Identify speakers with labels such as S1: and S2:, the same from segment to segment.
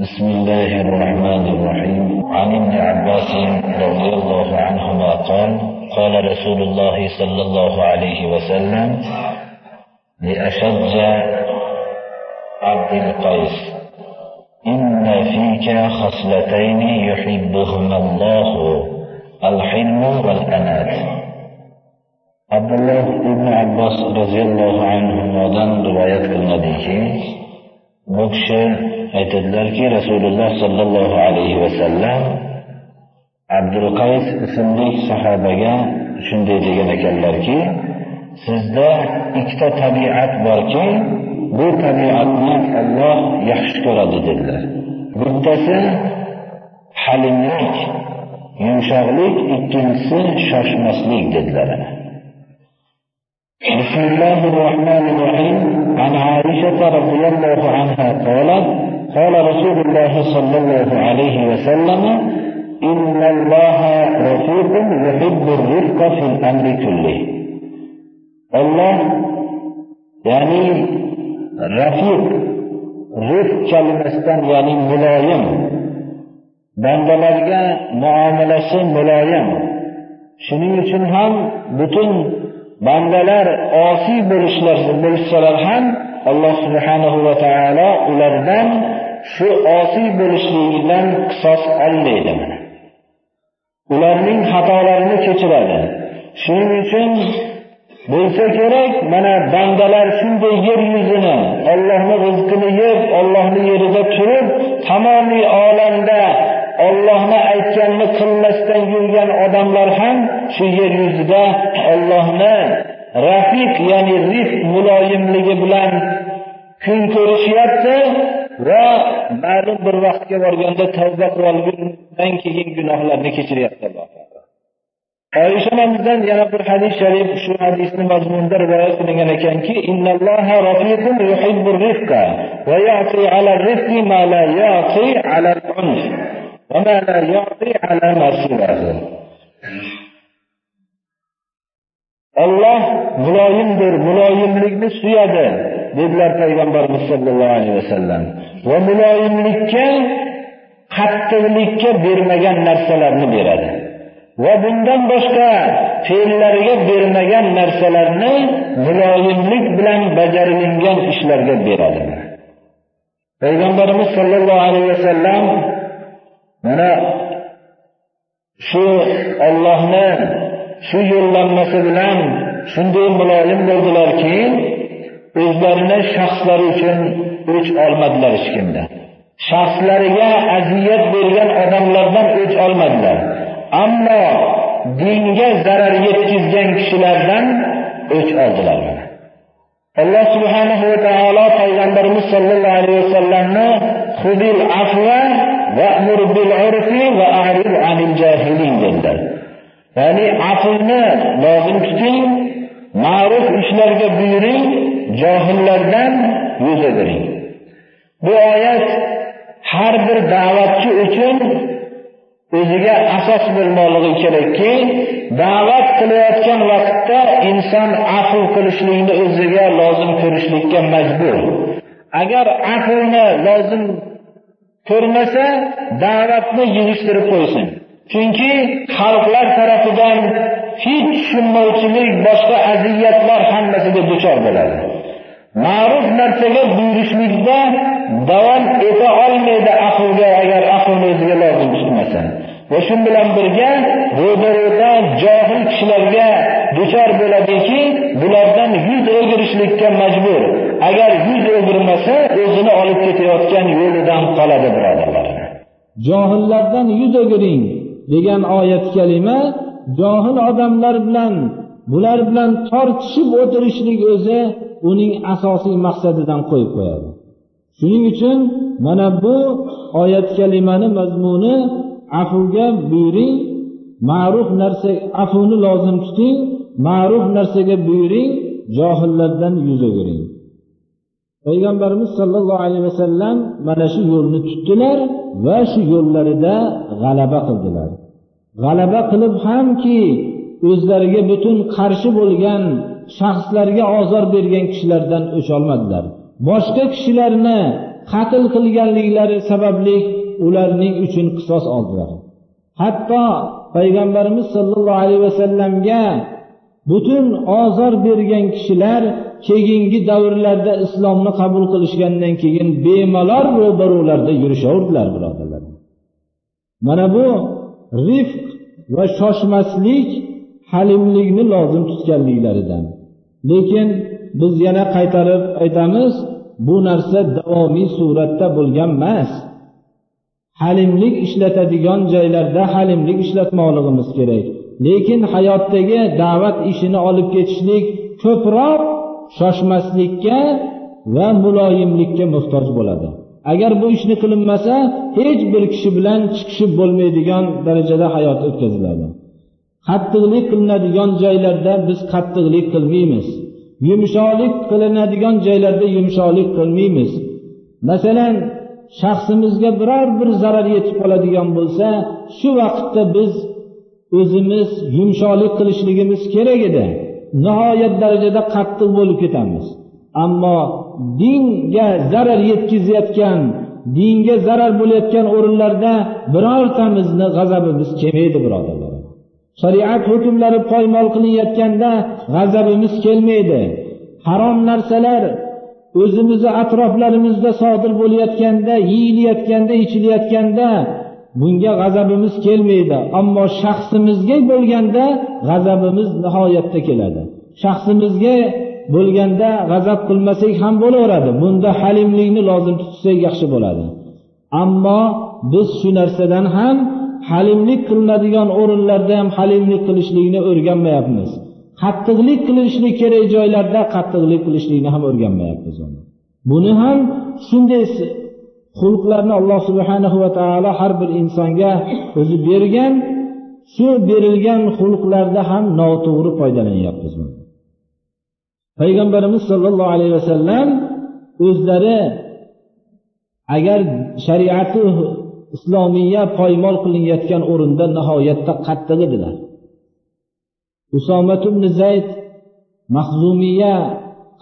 S1: بسم الله الرحمن الرحيم. عن ابن عباس رضي الله عنهما قال قال رسول الله صلى الله عليه وسلم لأشج عبد القيس إن فيك خصلتين يحبهما الله الحلم والأنات عبد الله بن عباس رضي الله عنهما رواية qilinadiki bu kishi aytadilarki rasululloh sollallohu alayhi vasallam abdulqays ismli sahobaga shunday degan ekanlarki sizda ikkita tabiat borki bu tabiatni olloh yaxshi ko'radi dedilar. Bittasi halimlik yumshoqlik ikkinchisi shoshmaslik dedilar. بسم الله الرحمن الرحيم عن عائشة رضي الله عنها قالت قال رسول الله صلى الله عليه وسلم إن الله رفيق يحب الرفق في الأمر كله الله يعني رفيق رفق kelimasidan ya'ni muloyim bandalarga muomalasi muloyim. Shuning uchun ham butun bandalar osiy bo'lishlar bo'lishsalar ham alloh subhanahu va taolo ulardan shu osiy bo'lishligidan qisos olmaydi ularning xatolarini kechiradi. Shuning uchun bo'lsa kerak mana bandalar shunday yer yuzini ollohni rizqini yeb ollohni yerida turib tamomiy olamda ollohni aytganini qilmasdan yurgan odamlar ham shu yer yuzida ollohni rafiq ya'ni rifq muloyimligi bilan kun ko'rishyapti va ma'lum bir vaqtga borganda tavba qilolgandan keyin gunohlarni kechiryapti alloh oysha onamizdan yana bir hadis sharif shu hadisni mazmunida rivoyat qilingan ekanki innalloha rafiqun yuhibbur rifqa va ya'ti Alloh muloyimdir, muloyimlikni suyadi dedilar payg'ambarimiz sollallohu alayhi vasallam. Va muloyimlikka, qattiqlikka bermagan narsalarni beradi. Va bundan boshqa fe'llariga bermagan narsalarni muloyimlik bilan bajarilingan ishlarga beradi. Payg'ambarimiz sollallohu alayhi vasallam mana shu Allohni shu yo'llanmasi bilan shunday muloyim bo'ldilarki, o'zlarini shaxslari uchun o'ch olmadilar hech kimda. Shaxslariga aziyat bergan odamlardan o'ch olmadilar. Ammo dinga zarar yetkazgan kishilardan o'ch oldilar. Alloh subhanahu va taolo payg'ambarimiz sollallohu alayhi vasallamni xudil afva va'mur bil urfi va a'rid anil jahilin dedilar. Ya'ni afvni lozim tuting, ma'ruf ishlarga buyuring, johillardan yuz o'giring. Bu oyat har bir da'vatchi uchun o'ziga asos bo'lmoqligi kerakki, da'vat qilayotgan vaqtda inson afv qilishlikni o'ziga lozim ko'rishlikka majbur. Agar afvni lozim ko'rmasa, da'vatni yig'ishtirib qo'ysin. Chunki xalqlar tarafidan hech tushunmovchilik, boshqa aziyatlar hammasiga duchor bo'ladi. Ma'ruf narsaga buyurishlikda davom eta olmaydi aqlga agar aqlni o'ziga lozim tutmasa. Va shu bilan birga ro'da-ro'da johil kishilarga duchor bo'ladiki, bulardan yuz o'girishlikka majbur. Agar yuz o'girmasa, o'zini olib ketayotgan yo'lidan qoladi, birodarlar.
S2: Johillardan yuz o'giring degan oyat kalima johil odamlar bilan bular bilan tortishib o'tirishlik o'zi uning asosiy maqsadidan qo'yib qo'yadi. Shuning uchun mana bu oyat kalimani mazmuni afvga buyuring, ma'ruf narsa afvni lozim tuting, ma'ruf narsaga buyuring, johillardan yuz o'giring. Payg'ambarimiz sollallohu alayhi vasallam mana shu yo'lni tutdilar va shu yo'llarida g'alaba qildilar. G'alaba qilib hamki o'zlariga butun qarshi bo'lgan shaxslarga ozor bergan kishilardan o'ch olmadilar. Boshqa kishilarni qatl qilganliklari sababli ularning uchun qisos oldilar. Hatto payg'ambarimiz sollallohu alayhi vasallamga butun ozor bergan kishilar keyingi davrlarda islomni qabul qilishgandan keyin bemalol ro'barularda yurishaverdilar birodarlar. Mana bu rifq va shoshmaslik halimlikni lozim tutganliklaridan. Lekin biz yana qaytarib aytamiz bu narsa davomiy suratda bo'lgan emas. Halimlik ishlatadigan joylarda halimlik ishlatmoqligimiz kerak. Lekin hayotdagi da'vat ishini olib ketishlik ko'proq shoshmaslikka va muloyimlikka muhtoj bo'ladi. Agar bu ishni qilinmasa hech bir kishi bilan chiqishib bo'lmaydigan darajada hayot o'tkaziladi. Qattiqlik qilinadigan joylarda biz qattiqlik qilmaymiz. Yumshoqlik qilinadigan joylarda yumshoqlik qilmaymiz. Masalan shaxsimizga biror bir zarar yetib qoladigan bo'lsa shu vaqtda biz o'zimiz yumshoqlik qilishligimiz kerak edi. Nihoyat darajada qattiq bo'lib ketamiz. Ammo dinga zarar yetkazayotgan dinga zarar bo'layotgan o'rinlarda birortamizni g'azabimiz kelmaydi birodarlar. Shariat hukmlari poymol qilinayotganda g'azabimiz kelmaydi. Harom narsalar o'zimizni atroflarimizda sodir bo'layotganda yeyilayotganda ichilayotganda bunga g'azabimiz kelmaydi. Ammo shaxsimizga bo'lganda g'azabimiz nihoyatda keladi. Shaxsimizga bo'lganda g'azab qilmasak ham bo'laveradi. Bunda halimlikni lozim tutsak yaxshi bo'ladi. Ammo biz shu narsadan ham halimlik qilinadigan o'rinlarda ham halimlik qilishlikni o'rganmayapmiz. Qattiqlik qilishlik kerak joylarda qattiqlik qilishlikni ham o'rganmayapmiz buni ham shunday xulqlarni alloh subhanahu va taolo har bir insonga o'zi bergan shu berilgan xulqlarda ham noto'g'ri foydalanyapmiz payg'ambarimiz sollallohu alayhi vasallam o'zlari agar shariati islomiya poymol qilinayotgan o'rinda nihoyatda qattiq edilar. Usomat ibn zayd mahzumiya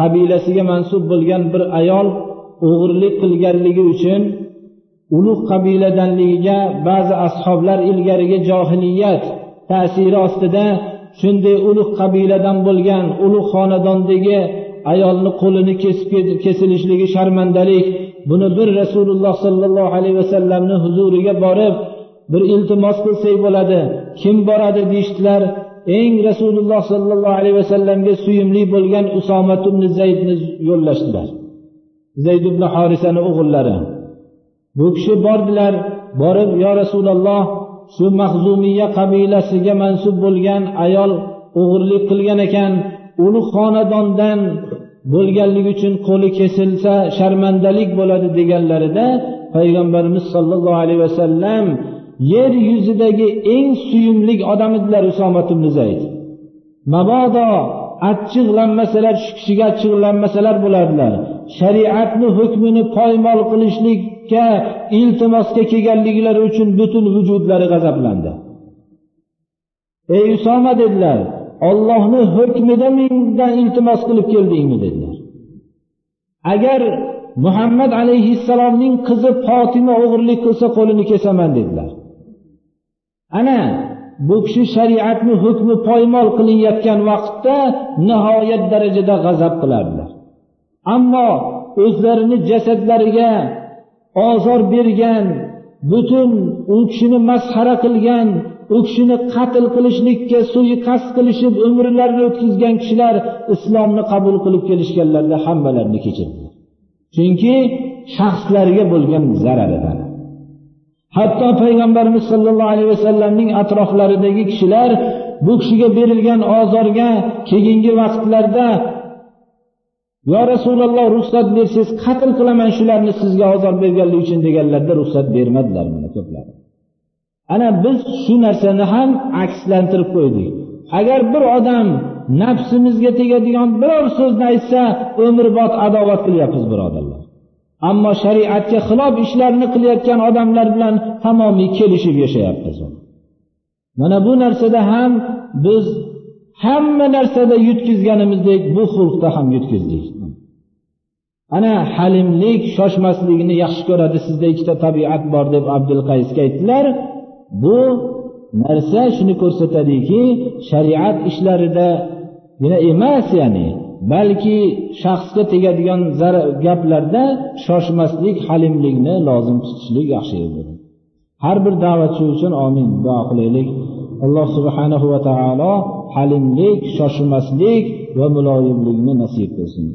S2: qabilasiga mansub bo'lgan bir ayol o'g'irlik qilganligi uchun ulug' qabiladanligiga ba'zi ashoblar ilgarigi johiliyat ta'siri ostida shunday ulug' qabiladan bo'lgan ulug' xonadondagi ayolni qo'lini kesib kesilishligi sharmandalik. Buni bir rasululloh sollallohu alayhi vasallamni huzuriga borib bir iltimos qilsak bo'ladi. Kim boradi deyishdilar. Eng rasululloh sollallohu alayhi vasallamga suyumli bo'lgan usomat ibn zaydni yo'llashdilar. Zayd ibn horisani o'g'illari. Bu kishi bordilar borib yo rasululloh shu mahzumiya qabilasiga mansub bo'lgan ayol o'g'irlik qilgan ekan. Ulug' xonadondan bo'lganligi uchun qo'li kesilsa sharmandalik bo'ladi deganlarida payg'ambarimiz sollallohu alayhi vasallam yer yuzidagi eng suyumli odam edilar usomat ibn zayd. Mabodo achchiqlanmasalar shu kishiga achchiqlanmasalar bo'lardilar shariatni hukmini poymol qilishlikka iltimosga kelganliklari uchun butun vujudlari g'azablandi. Ey usoma dedilar ollohni hukmida mendan iltimos qilib keldingmi dedilar. Agar muhammad alayhissalomning qizi fotima o'g'irlik qilsa qo'lini kesaman dedilar. Ana bu kishi shariatni hukmi poymol qilinayotgan vaqtda nihoyat darajada g'azab qilardilar. Ammo o'zlarini jasadlariga ozor bergan butun u kishini masxara qilgan u kishini qatl qilishlikka suiqasd qilishib umrlarini o'tkazgan kishilar islomni qabul qilib kelishganlarida hammalarini kechirdilar. Chunki shaxslarga bo'lgan zararidan. Hatto payg'ambarimiz sollallohu alayhi vasallamning atroflaridagi kishilar bu kishiga berilgan ozorga keyingi vaqtlarda yo rasululloh ruxsat bersangiz qatl qilaman shularni sizga ozor berganlik uchun deganlarda ruxsat bermadilar mana ko'plari ana biz shu narsani ham akslantirib qo'ydik. Agar bir odam nafsimizga tegadigan biror so'zni aytsa umrbod adovat qilyapmiz birodarlar. Ammo shariatga xilof ishlarni qilayotgan odamlar bilan tamomiy kelishib yashayapmiz mana bu narsada ham biz hamma narsada yutkizganimizdek bu xulqda ham yutkizdik. Ana halimlik shoshmaslikni yaxshi ko'radi sizda ikkita tabiat bor deb abdul qaysga aytdilar. Bu narsa shuni ko'rsatadiki shariat ishlarida emas ya'ni balki shaxsga tegadigan gaplarda shoshmaslik halimlikni lozim tutishlik yaxshi bo'ladi har bir da'vatchi uchun omin duo qilaylik. Alloh subhanahu va taolo halimlik shoshmaslik va muloyimlikni nasib qilsin.